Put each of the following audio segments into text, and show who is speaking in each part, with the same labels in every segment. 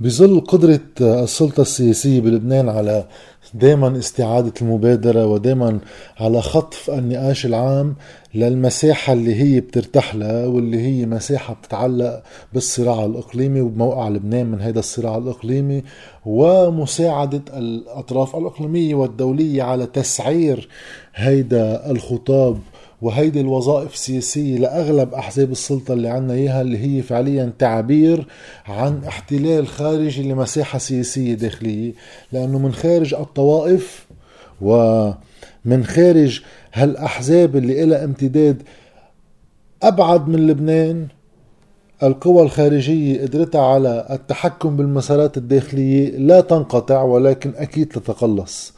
Speaker 1: بظل قدرة السلطة السياسية بلبنان على دائما استعادة المبادرة ودائما على خطف النقاش العام للمساحة اللي هي بترتاح لها واللي هي مساحة بتتعلق بالصراع الإقليمي وبموقع لبنان من هذا الصراع الإقليمي ومساعدة الأطراف الإقليمية والدولية على تسعير هيدا الخطاب وهيدي الوظائف السياسية لأغلب أحزاب السلطة اللي عنا إياها اللي هي فعليا تعبير عن احتلال خارجي لمساحة سياسية داخلية. لأنه من خارج الطوائف ومن خارج هالأحزاب اللي إلها امتداد أبعد من لبنان القوى الخارجية قدرتها على التحكم بالمسارات الداخلية لا تنقطع ولكن أكيد تتقلص.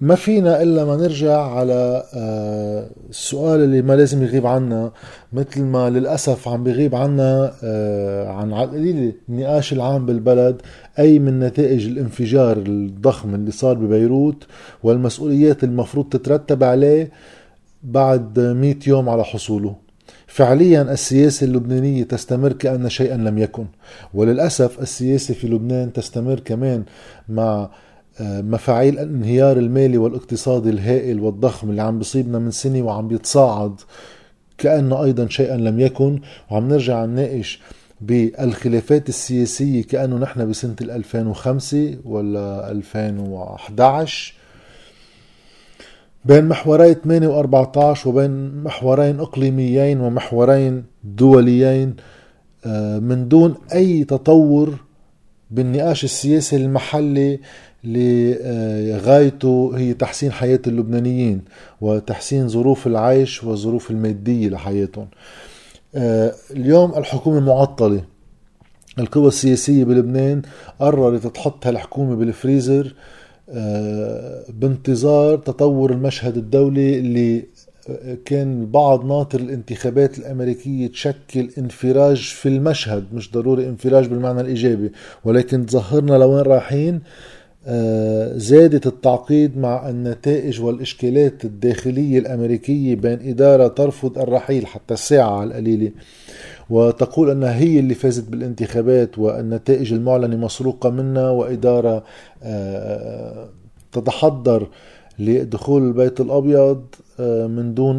Speaker 1: ما فينا إلا ما نرجع على آه، السؤال اللي ما لازم يغيب عنا. مثل ما للأسف عم بيغيب عنا آه، عن على النقاش العام بالبلد أي من نتائج الانفجار الضخم اللي صار ببيروت والمسؤوليات المفروض تترتب عليه بعد 100 يوم على حصوله. فعليا السياسة اللبنانية تستمر كأن شيئا لم يكن. وللأسف السياسة في لبنان تستمر كمان مع مفاعيل الانهيار المالي والاقتصادي الهائل والضخم اللي عم بيصيبنا من سنة وعم بيتصاعد كأنه أيضا شيئا لم يكن. وعم نرجع نناقش بالخلافات السياسية كأنه نحن بسنة 2005 ولا 2011 بين محوري 8 و14 وبين محورين إقليميين ومحورين دوليين آه، من دون أي تطور بالنقاش السياسي المحلي لغايته هي تحسين حياة اللبنانيين وتحسين ظروف العيش والظروف المادية لحياتهم. آه، اليوم الحكومة معطلة القوى السياسية بلبنان قررت تحط هالحكومة بالفريزر آه، بانتظار تطور المشهد الدولي اللي كان البعض ناطر الانتخابات الأمريكية تشكل انفراج في المشهد مش ضروري انفراج بالمعنى الإيجابي ولكن تظهرنا لوين رايحين؟ آه، زادت التعقيد مع النتائج والإشكالات الداخلية الأمريكية بين إدارة ترفض الرحيل حتى الساعة على القليلة. وتقول أنها هي اللي فازت بالانتخابات والنتائج المعلنة مسروقة منها وإدارة آه، تتحضر لدخول البيت الأبيض آه، من دون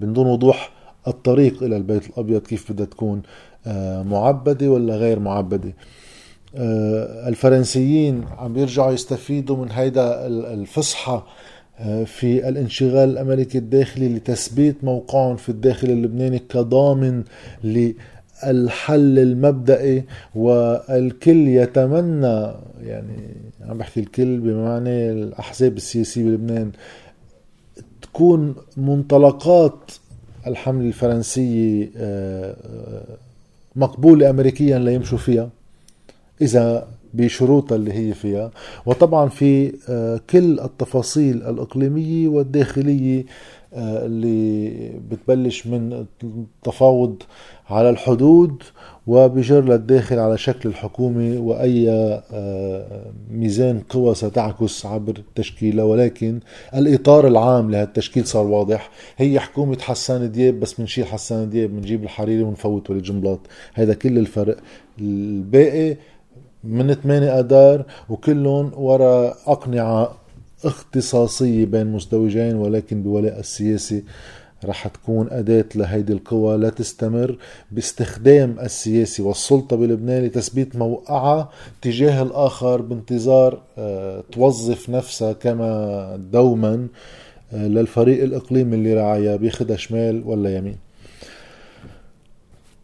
Speaker 1: من دون وضوح الطريق إلى البيت الأبيض كيف بدها تكون معبدة ولا غير معبدة. آه، الفرنسيين عم بيرجعوا يستفيدوا من هيدا الفصحى آه، في الانشغال الأمريكي الداخلي لتثبيت موقعهم في الداخل اللبناني كضامن للحل المبدئي والكل يتمنى يعني عم بحكي الكل بمعنى الأحزاب السياسية بلبنان تكون منطلقات الحملة الفرنسية آه، مقبولة امريكيا ليمشوا فيها. إذا بشروطها اللي هي فيها. وطبعا في آه، كل التفاصيل الإقليمية والداخلية آه، اللي بتبلش من التفاوض على الحدود وبجر للداخل على شكل الحكومة وأي آه، ميزان قوى ستعكس عبر تشكيلها ولكن الإطار العام لهالتشكيل صار واضح. هي حكومة حسان دياب بس بنشيل حسان دياب بنجيب الحريري ونفوت وليد جنبلاط هذا كل الفرق الباقي. من 8 آذار وكلهم وراء أقنعة اختصاصية بين مزدوجين ولكن بولاء السياسي رح تكون أداة لهيدي القوى لا تستمر باستخدام السياسي والسلطة بلبنان لتثبيت موقعها تجاه الآخر بانتظار آه، توظف نفسها كما دوما آه، للفريق الإقليمي اللي رعايا بياخدها شمال ولا يمين.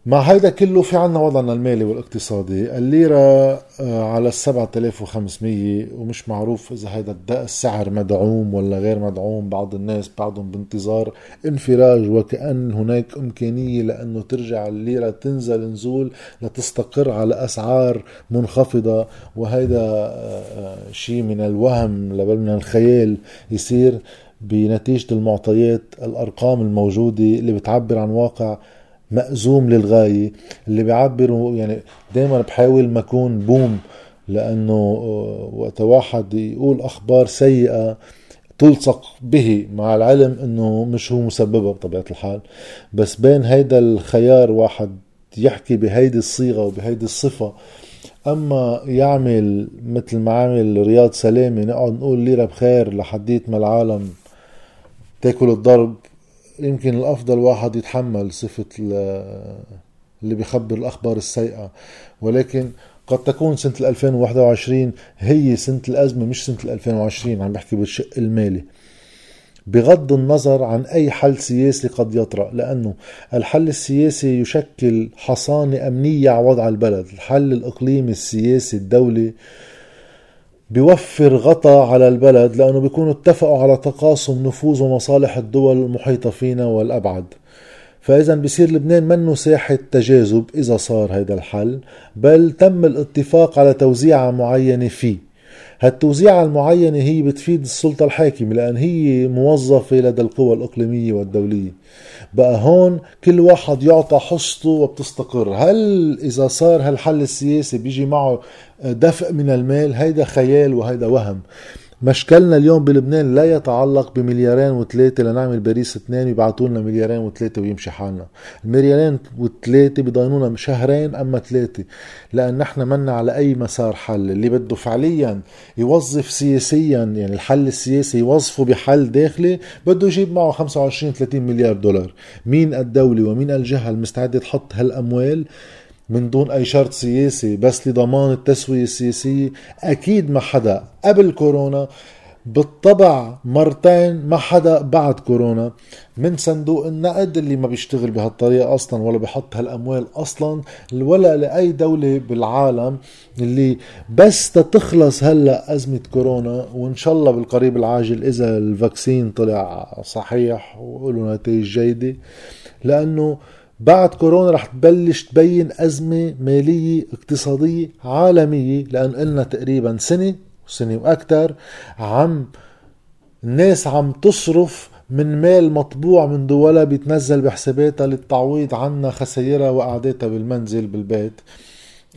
Speaker 1: مع هيدا كله في عنا وضعنا المالي والاقتصادي. الليرة آه، على السبعة آلاف وخمسمية ومش معروف إذا هيدا السعر مدعوم ولا غير مدعوم. بعض الناس بعضهم بانتظار انفراج وكأن هناك إمكانية لأنه ترجع الليرة تنزل نزول لتستقر على أسعار منخفضة. وهيدا آه، آه، شيء من الوهم لبل من الخيال يصير بنتيجة المعطيات الأرقام الموجودة اللي بتعبر عن واقع مأزوم للغاية اللي بيعبروا يعني دايما بحاول ما اكون بوم لأنه آه، وقت واحد يقول أخبار سيئة تلصق به مع العلم إنه مش هو مسببها بطبيعة الحال. بس بين هيدا الخيار واحد يحكي بهيدي الصيغة وبهيدي الصفة أما يعمل مثل ما عمل رياض سلامه نقعد نقول ليرة بخير لحديت ما العالم تاكل الضرب يمكن الأفضل واحد يتحمل صفة اللي بيخبر الأخبار السيئة. ولكن قد تكون سنة 2021 هي سنة الأزمة مش سنة 2020 عم بحكي بالشق المالي. بغض النظر عن أي حل سياسي قد يطرأ لأنه الحل السياسي يشكل حصانة أمنية على وضع البلد. الحل الإقليمي السياسي الدولي بيوفر غطاء على البلد لأنه بيكونوا اتفقوا على تقاسم نفوذ ومصالح الدول المحيطة فينا والأبعد. فإذا بصير لبنان منه ساحة تجاذب إذا صار هذا الحل بل تم الاتفاق على توزيعة معينة فيه. هالتوزيعة المعينة هي بتفيد السلطة الحاكمة لأن هي موظفة لدى القوى الإقليمية والدولية. بقى هون كل واحد يعطى حصته وبتستقر. هل إذا صار هالحل السياسي بيجي معه دفع من المال؟ هيدا خيال وهيدا وهم. مشكلنا اليوم بلبنان لا يتعلق بمليارين وثلاثة لنعمل باريس اثنين يبعثوا لنا مليارين وثلاثة ويمشي حالنا. المليارين وثلاثة بضاينونا شهرين أما ثلاثة لأن نحن منا على أي مسار حل. اللي بده فعليا يوظف سياسيا يعني الحل السياسي يوظفه بحل داخلي بده يجيب معه 25 30 مليار دولار. مين الدولة ومين الجهة المستعدة تحط هالأموال؟ من دون أي شرط سياسي بس لضمان التسوية السياسية. أكيد ما حدا قبل كورونا بالطبع مرتين ما حدا بعد كورونا. من صندوق النقد اللي ما بيشتغل بهالطريقة أصلا ولا بيحط هالأموال أصلا ولا لأي دولة بالعالم اللي بس تتخلص هلأ أزمة كورونا. وإن شاء الله بالقريب العاجل إذا الفاكسين طلع صحيح وله نتائج جيدة. لأنه بعد كورونا رح تبلش تبين أزمة مالية اقتصادية عالمية لأن قلنا تقريبا سنة سنة وأكثر عم الناس عم تصرف من مال مطبوع من دولة بيتنزل بحساباتها للتعويض عنا خسائرها وقعدتها بالمنزل بالبيت.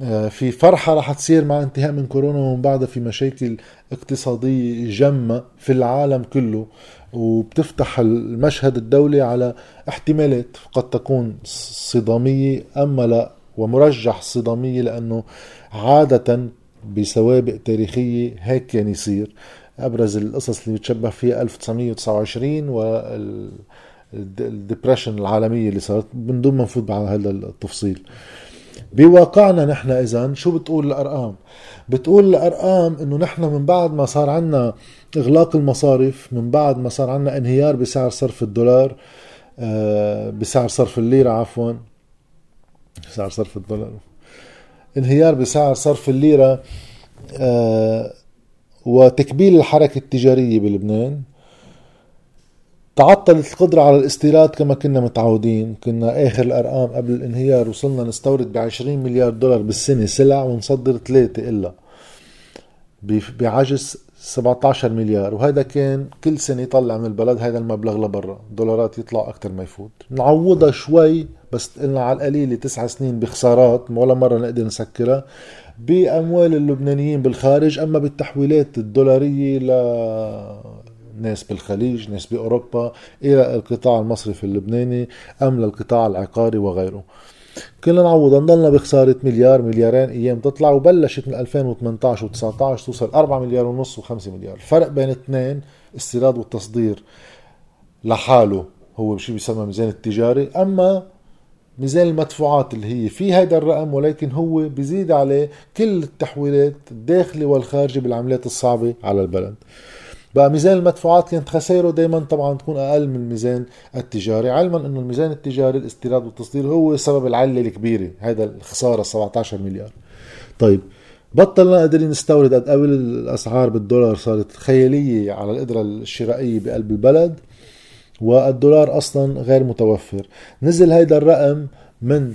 Speaker 1: آه، في فرحة رح تصير مع انتهاء من كورونا ومن بعدها في مشاكل اقتصادية جمة في العالم كله. وبتفتح المشهد الدولي على احتمالات. قد تكون صدامية أما لا ومرجح صدامية لأنه عادة بسوابق تاريخية هيك كان يصير. أبرز القصص اللي بتشبه فيها 1929 وال العالمية اللي صارت من دون ما نفوت على هذا التفصيل. بواقعنا نحن اذا شو بتقول الأرقام؟ بتقول الارقام إنه نحن من بعد ما صار عنا إغلاق المصارف من بعد ما صار عنا انهيار بسعر صرف الدولار آه، بسعر صرف الليرة عفوا سعر صرف الدولار. انهيار بسعر صرف الليرة آه، وتكبيل الحركة التجارية بلبنان. تعطلت القدرة على الاستيراد كما كنا متعودين. كنا آخر الأرقام قبل الانهيار وصلنا نستورد ب 20 مليار دولار بالسنة سلع ونصدر ثلاثة إلا. بعجز 17 مليار وهذا كان كل سنة يطلع من البلد هذا المبلغ لبرا دولارات يطلع أكثر ما يفوت. نعوضها شوي بس قلنا على القليلة تسع سنين بخسارات ولا مرة نقدر نسكرها. بأموال اللبنانيين بالخارج أما بالتحويلات الدولارية ل ناس بالخليج ناس بأوروبا إلى القطاع المصرفي اللبناني أم للقطاع العقاري وغيره. كنا نعوض نضلنا بخسارة مليار مليارين أيام تطلع وبلشت من 2018 و19 توصل 4 مليار ونص و5 مليار. الفرق بين اثنين استيراد والتصدير. لحاله هو شيء بيسمى ميزان التجاري. أما ميزان المدفوعات اللي هي في هذا الرقم ولكن هو بيزيد عليه كل التحويلات الداخلي والخارجي بالعملات الصعبة على البلد. بقى ميزان المدفوعات كانت خسائره دائما طبعا تكون أقل من الميزان التجاري. علما إنه الميزان التجاري الاستيراد والتصدير هو سبب العلة الكبيرة هذا الخسارة 17 مليار. طيب بطلنا قادرين نستورد قد قبل الأسعار بالدولار صارت خيالية على القدرة الشرائية بقلب البلد والدولار أصلا غير متوفر. نزل هيدا الرقم من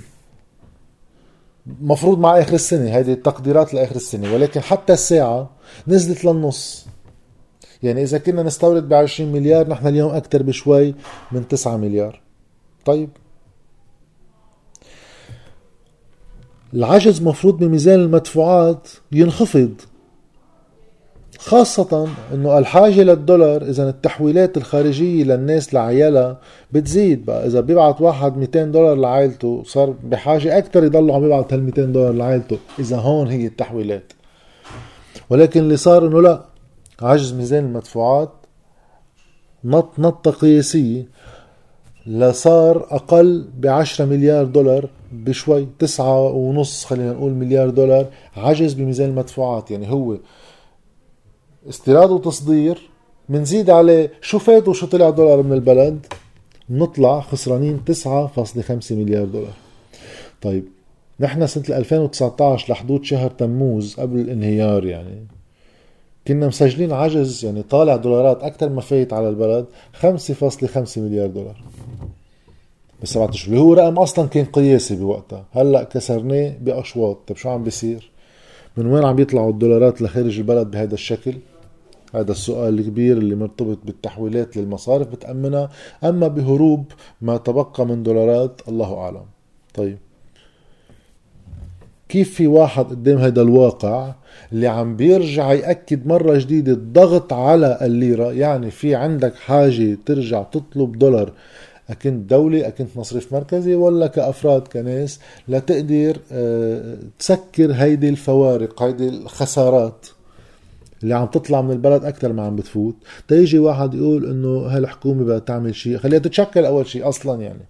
Speaker 1: مفروض مع آخر السنة هذه التقديرات لآخر السنة ولكن حتى الساعة نزلت للنص. يعني إذا كنا نستورد ب 20 مليار نحن اليوم أكثر بشوي من 9 مليار. طيب. العجز مفروض بميزان المدفوعات ينخفض خاصة إنه الحاجة للدولار إذا التحويلات الخارجية للناس لعيالها بتزيد بقى. إذا بيبعت واحد 200 دولار لعائلته صار بحاجة أكثر يضل عم يبعت هال 200 دولار لعائلته إذا هون هي التحويلات. ولكن اللي صار إنه لا عجز ميزان المدفوعات نط نطة قياسية لصار أقل ب 10 مليار دولار بشوي تسعة ونص خلينا نقول مليار دولار عجز بميزان المدفوعات. يعني هو استيراد وتصدير منزيد عليه شو فات وشو طلع دولار من البلد نطلع خسرانين 9.5 مليار دولار. طيب نحن سنة 2019 لحدود شهر تموز قبل الانهيار يعني. كنا مسجلين عجز يعني طالع دولارات أكثر ما فايت على البلد 5.5 مليار دولار. بسبعة اشهر اللي هو رقم أصلا كان قياسي بوقتها. هلأ كسرناه بأشواط. طيب شو عم بيصير؟ من وين عم يطلعوا الدولارات لخارج البلد بهذا الشكل؟ هذا السؤال الكبير اللي مرتبط بالتحويلات للمصارف بتأمنها. أما بهروب ما تبقى من دولارات الله أعلم. طيب. كيف في واحد قدام هذا الواقع اللي عم بيرجع يأكد مرة جديدة الضغط على الليرة يعني في عندك حاجة ترجع تطلب دولار أكنت دولة أكنت مصرف مركزي ولا كأفراد كناس لتقدر آه، تسكر هيدي الفوارق هيدي الخسارات اللي عم تطلع من البلد أكثر ما عم بتفوت. تيجي واحد يقول إنه هالحكومة بدها تعمل شيء. خليها تتشكل أول شيء أصلا يعني.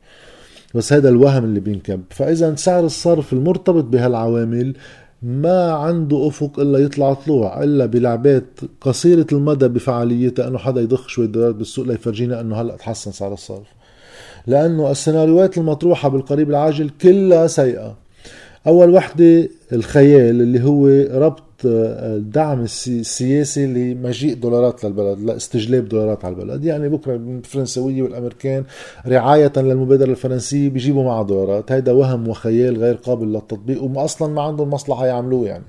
Speaker 1: بس هذا الوهم اللي بينكب. فإذا سعر الصرف المرتبط بهالعوامل ما عنده أفق إلا يطلع طلوع إلا بلعبات قصيرة المدى بفعاليتها إنه حدا يضخ شوي دولارات بالسوق ليفرجينا إنه هلأ تحسن سعر الصرف. لأنه السيناريوهات المطروحة بالقريب العاجل كلها سيئة. أول وحدة الخيال اللي هو ربط الدعم السياسي لمجيء دولارات للبلد لاستجلاب دولارات على البلد. يعني بكرة الفرنسوية والأمريكان رعاية للمبادرة الفرنسية بيجيبوا معها دولارات. هيدا وهم وخيال غير قابل للتطبيق وأصلا ما عندهم مصلحة يعملوه يعني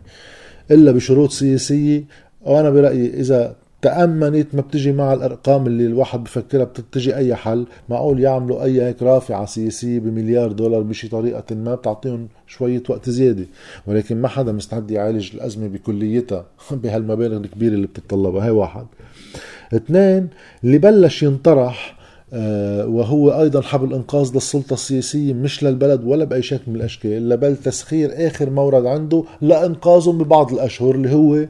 Speaker 1: إلا بشروط سياسية. وأنا برأيي إذا تأمنت ما بتجي مع الأرقام اللي الواحد بفكرها بتجي أي حل؟ معقول يعملوا أي هيك رافعة سياسية بمليار دولار بشي طريقة ما بتعطيهم شوية وقت زيادة. ولكن ما حدا مستعد يعالج الأزمة بكليتها بهالمبالغ الكبيرة اللي بتتطلبها. هاي واحد. اثنين اللي بلش ينطرح آه، وهو أيضا حبل إنقاذ للسلطة السياسيه مش للبلد ولا بأي شكل من الأشكال بل تسخير آخر مورد عنده لإنقاذهم ببعض الأشهر اللي هو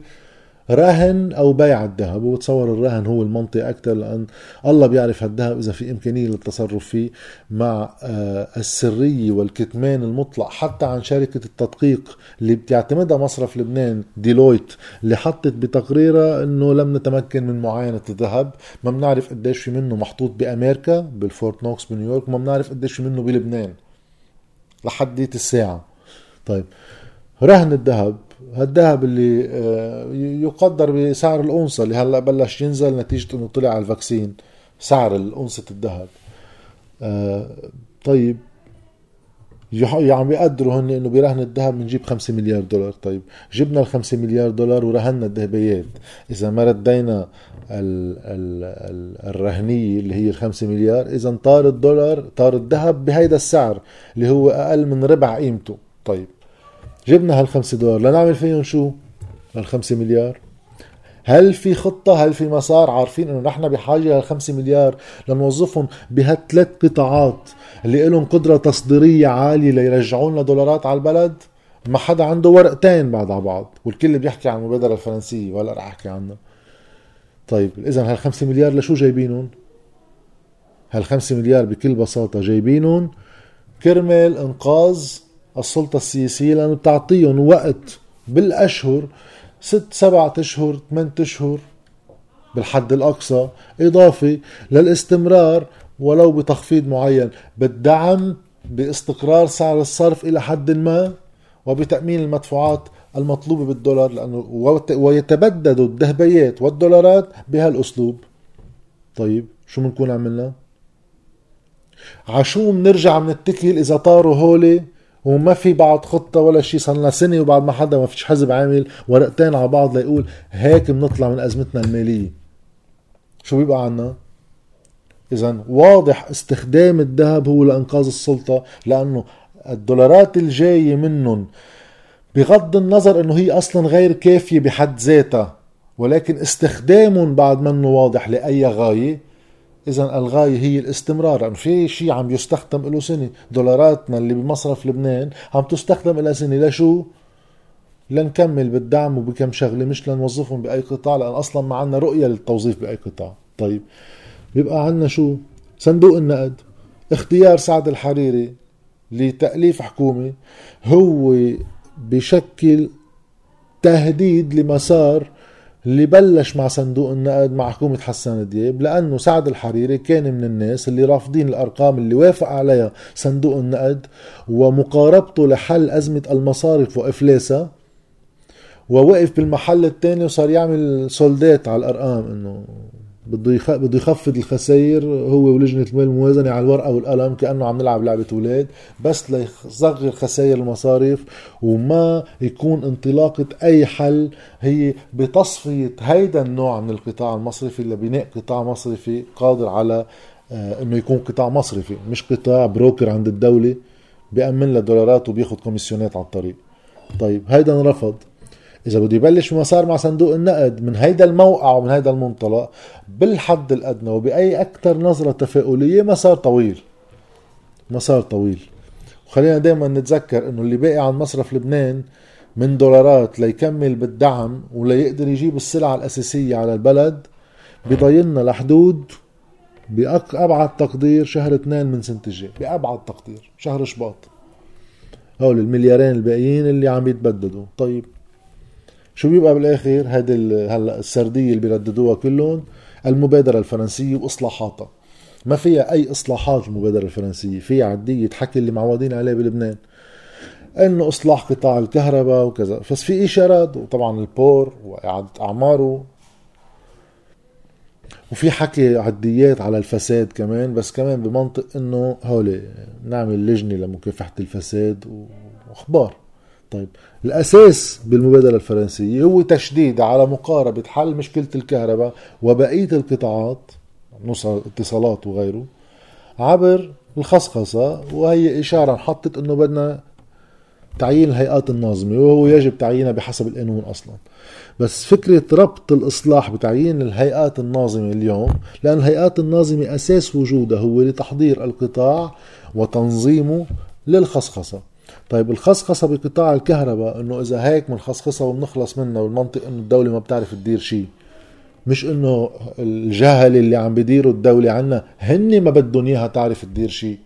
Speaker 1: رهن أو بيع الذهب وبتصور الرهن هو المنطق أكثر لأن الله بيعرف هالذهب إذا في إمكانية للتصرف فيه مع آه، السرية والكتمان المطلق حتى عن شركة التدقيق اللي بتعتمدها مصرف لبنان ديلويت اللي حطت بتقريرها إنه لم نتمكن من معاينة الذهب ما بنعرف قديش في منه محطوط بأمريكا بال Fort Knox بنيويورك ما بنعرف قديش في منه بلبنان لحديت الساعة. طيب رهن الذهب. هالذهب اللي آه، يقدر بسعر الأونصة اللي هلأ بلش ينزل نتيجة إنه طلع على الفاكسين سعر الأونصة الذهب. آه، طيب. عم بيقدروا هن إنه برهن الذهب بنجيب 5 مليار دولار. طيب. جبنا ال 5 مليار دولار ورهنا الذهبيات. إذا ما ردينا ال ال ال الرهنية اللي هي ال 5 مليار إذا طار الدولار طار الذهب بهيدا السعر اللي هو أقل من ربع قيمته. طيب. جبنا هالخمسة دولار. لنعمل فيهم شو؟ هالخمسة مليار. هل في خطة؟ هل في مسار؟ عارفين إنه نحن بحاجة للخمسة مليار لنوظفهم بهالثلاث قطاعات اللي لهم قدرة تصديرية عالية ليرجعوا لنا دولارات على البلد؟ ما حدا عنده ورقتين بعد على بعض والكل بيحكي عن المبادرة الفرنسية ولا رح أحكي عنها. طيب اذا هالخمسة مليار لشو جايبينهم؟ هالخمسة مليار بكل بساطة جايبينهم كرمال إنقاذ السلطة السياسية لأنه بتعطيهم وقت بالأشهر ست سبعة أشهر ثمانية أشهر بالحد الأقصى إضافي للاستمرار ولو بتخفيض معين بالدعم باستقرار سعر الصرف إلى حد ما وبتأمين المدفوعات المطلوبة بالدولار لأنه ويتبدد الذهبيات والدولارات بهالأسلوب طيب شو بنكون عملنا؟ عشو بنرجع بنتكل إذا طاروا هولي وما في بعد خطة ولا شيء صار لنا سنة وبعد ما حدا ما فيش حزب عامل ورقتين على بعض ليقول هيك بنطلع من أزمتنا المالية شو بيبقى عنا؟ إذا واضح استخدام الذهب هو لإنقاذ السلطة لأنه الدولارات الجاية منهم بغض النظر إنه هي أصلا غير كافية بحد ذاتها ولكن استخدامهم بعد منه واضح لأي غاية إذا الغاية هي الاستمرار يعني في شيء عم يستخدم له سنة. دولاراتنا اللي بمصرف لبنان عم تستخدم لها سنة. لشو؟ لنكمل بالدعم وبكم شغلة مش لنوظفهم بأي قطاع لأن أصلا ما عندنا رؤية للتوظيف بأي قطاع. طيب بيبقى عندنا شو؟ صندوق النقد. اختيار سعد الحريري لتأليف حكومة هو بشكل تهديد لمسار اللي بلش مع صندوق النقد مع حكومة حسان دياب لأنه سعد الحريري كان من الناس اللي رافضين الأرقام اللي وافق عليها صندوق النقد ومقاربته لحل أزمة المصارف وإفلاسها ووقف بالمحل الثاني وصار يعمل سولدات على الأرقام إنه بده بده يخفض الخسائر هو ولجنة المال الموازنة على الورقة والقلم كأنه عم نلعب لعبة أولاد بس ليصغر خسائر المصارف وما يكون انطلاقة أي حل هي بتصفية هيدا النوع من القطاع المصرفي لبناء قطاع مصرفي قادر على آه، إنه يكون قطاع مصرفي مش قطاع بروكر عند الدولة بيأمن لها دولارات وبياخذ كوميسيونات على الطريق. طيب هيدا انرفض. إذا بده يبلش مسار مع صندوق النقد من هيدا الموقع ومن هيدا المنطلق بالحد الأدنى وبأي أكثر نظرة تفاؤلية مسار طويل. مسار طويل. وخلينا دائما نتذكر إنه اللي باقي عن مصرف لبنان من دولارات ليكمل بالدعم وليقدر يجيب السلع الأساسية على البلد بضيلنا لحدود بأبعد تقدير شهر اثنين من سنة الجاي. بأبعد تقدير. شهر شباط. هول المليارين الباقيين اللي عم يتبددوا. طيب. شو بيبقى بالآخر؟ هيدي هلا السردية اللي بيرددوها كلهم المبادرة الفرنسية وإصلاحاتها. ما فيها أي إصلاحات المبادره الفرنسية فيها عدية حكي اللي معودين عليه بلبنان. إنه إصلاح قطاع الكهرباء وكذا. بس في اشارات وطبعا البور وإعادة أعماره. وفي حكي عديات على الفساد كمان بس كمان بمنطق إنه هولي نعمل لجنة لمكافحة الفساد وأخبار. طيب الأساس بالمبادرة الفرنسية هو تشديد على مقاربة حل مشكلة الكهرباء وبقية القطاعات اتصالات وغيره عبر الخصخصة وهي إشارة حطت أنه بدنا تعيين الهيئات الناظمة وهو يجب تعيينها بحسب القانون أصلا. بس فكرة ربط الإصلاح بتعيين الهيئات الناظمة اليوم لأن الهيئات الناظمة أساس وجودها هو لتحضير القطاع وتنظيمه للخصخصة. طيب الخصخصة بقطاع الكهرباء إنه إذا هيك بنخصخصها وبنخلص منها والمنطق إنه الدولة ما بتعرف تدير شيء. مش إنه الجهل اللي عم بيديروا الدولة عنا هن ما بدهم إياها تعرف تدير شيء.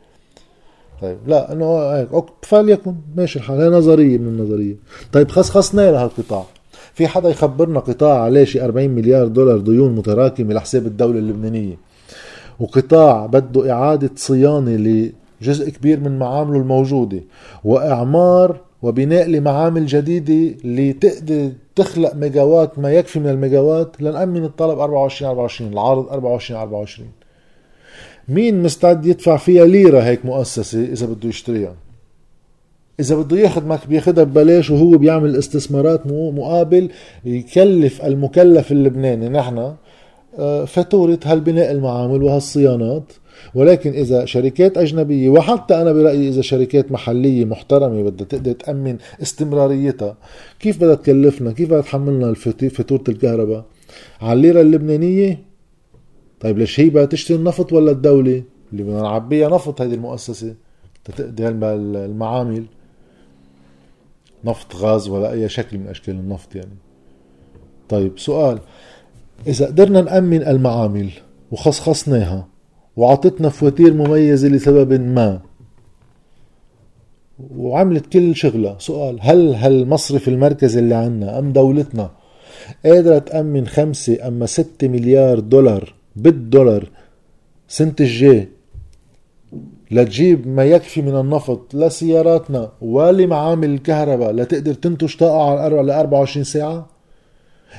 Speaker 1: طيب لا إنه هيك فليكن ماشي الحال. هي نظرية من النظرية. طيب خصخصنا لها القطاع في حدا يخبرنا قطاع عليه شي 40 مليار دولار ديون متراكمة لحساب الدولة اللبنانية. وقطاع بده إعادة صيانة جزء كبير من معامله الموجودة. وإعمار وبناء لمعامل جديدة لتقدر تخلق ميجاوات ما يكفي من الميجاوات لنأمن الطلب 24 24 العرض 24 24 مين مستعد يدفع فيها ليرة هيك مؤسسة إذا بده يشتريها؟ إذا بده يخدمك بياخدها ببلاش وهو بيعمل استثمارات مقابل يكلف المكلف اللبناني. نحن فاتورة هالبناء المعامل وهالصيانات. ولكن إذا شركات أجنبية وحتى أنا برأيي إذا شركات محلية محترمة بدها تقدر تأمن استمراريتها كيف بدها تكلفنا؟ كيف بدها تحملنا فاتورة الكهرباء؟ على الليره اللبنانية؟ طيب ليش هي بدها تشتري النفط ولا الدولة؟ اللي بدنا نعبيها نفط هذه المؤسسة تقضي المعامل. نفط غاز ولا أي شكل من أشكال النفط يعني. طيب سؤال. إذا قدرنا نأمن المعامل وخصخصناها وعطتنا فواتير مميزة لسبب ما وعملت كل شغلها سؤال هل هالمصرف المركزي اللي عنا أم دولتنا قادرة تأمن خمسة أما ستة مليار دولار بالدولار سنة الجاي لتجيب ما يكفي من النفط لسياراتنا ولمعامل الكهرباء لتقدر تنتج طاقة على 24 ساعة؟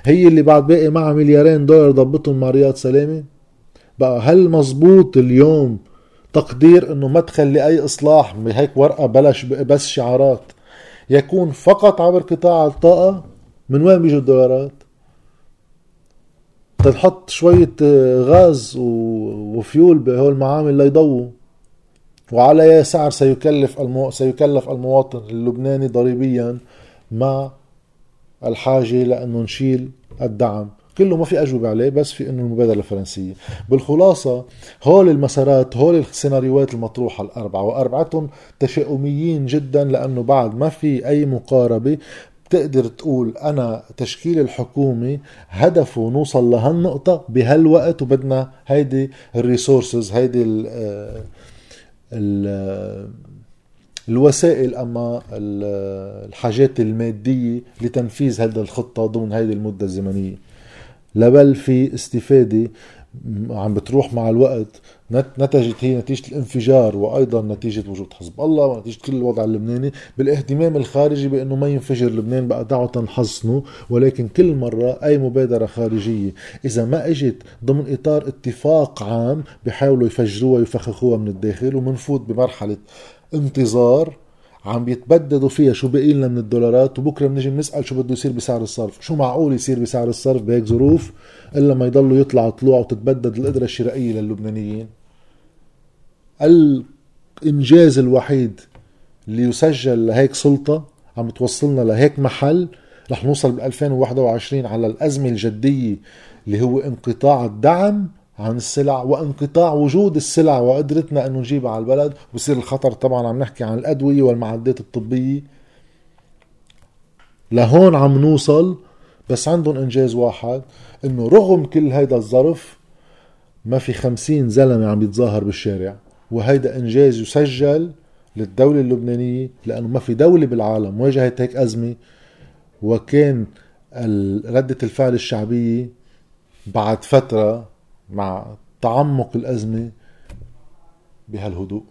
Speaker 1: هي اللي بعد باقي معها مليارين دولار ضبطهم مع رياض سلامة؟ بقى هل مزبوط اليوم تقدير إنه مدخل لاي إصلاح بهيك ورقة بلش بس شعارات؟ يكون فقط عبر قطاع الطاقة؟ من وين بيجوا الدولارات؟ تنحط شوية غاز وفيول بهول المعامل ليضووا. وعلى اي سعر سيكلف. سيكلف المواطن اللبناني ضريبيا مع الحاجة لأنه نشيل الدعم. كله ما في أجوبة عليه بس في إنه المبادرة الفرنسية. بالخلاصة هول المسارات هول السيناريوهات المطروحة الأربعة. وأربعتهم تشاؤميين جدا لأنه بعد ما في أي مقاربة بتقدر تقول أنا تشكيل الحكومة هدفه نوصل لهالنقطة بهالوقت وبدنا هيدي الريسورسز هيدي ال ال الوسائل أما الحاجات المادية لتنفيذ هذه الخطة ضمن هذه المدة الزمنية. لبل في استفادة عم بتروح مع الوقت نتجت هي نتيجة الانفجار وأيضا نتيجة وجود حزب الله ونتيجة كل الوضع اللبناني. بالاهتمام الخارجي بأنه ما ينفجر لبنان بقى دعوة نحصنه ولكن كل مرة أي مبادرة خارجية إذا ما إجت ضمن إطار اتفاق عام بحاولوا يفجروها ويفخخوها من الداخل ومنفوت بمرحلة انتظار عم بيتبددوا فيها شو بقي لنا من الدولارات وبكرة بنجي بنسأل شو بده يصير بسعر الصرف، شو معقول يصير بسعر الصرف بهيك ظروف إلا ما يضلوا يطلعوا طلوع وتتبدد القدرة الشرائية للبنانيين. الإنجاز الوحيد اللي يسجل لهيك سلطة عم توصلنا لهيك محل رح نوصل ب 2021 على الأزمة الجدية اللي هو انقطاع الدعم عن السلع وانقطاع وجود السلع وقدرتنا انه نجيبها على البلد. وبصير الخطر طبعا عم نحكي عن الأدوية والمعدات الطبية. لهون عم نوصل بس عندهم إنجاز واحد إنه رغم كل هيدا الظرف ما في خمسين زلمة عم يتظاهر بالشارع. وهيدا إنجاز يسجل للدولة اللبنانية لأنه ما في دولة بالعالم واجهت هيك أزمة. وكان ردة الفعل الشعبية بعد فترة مع تعمق الأزمة بهالهدوء.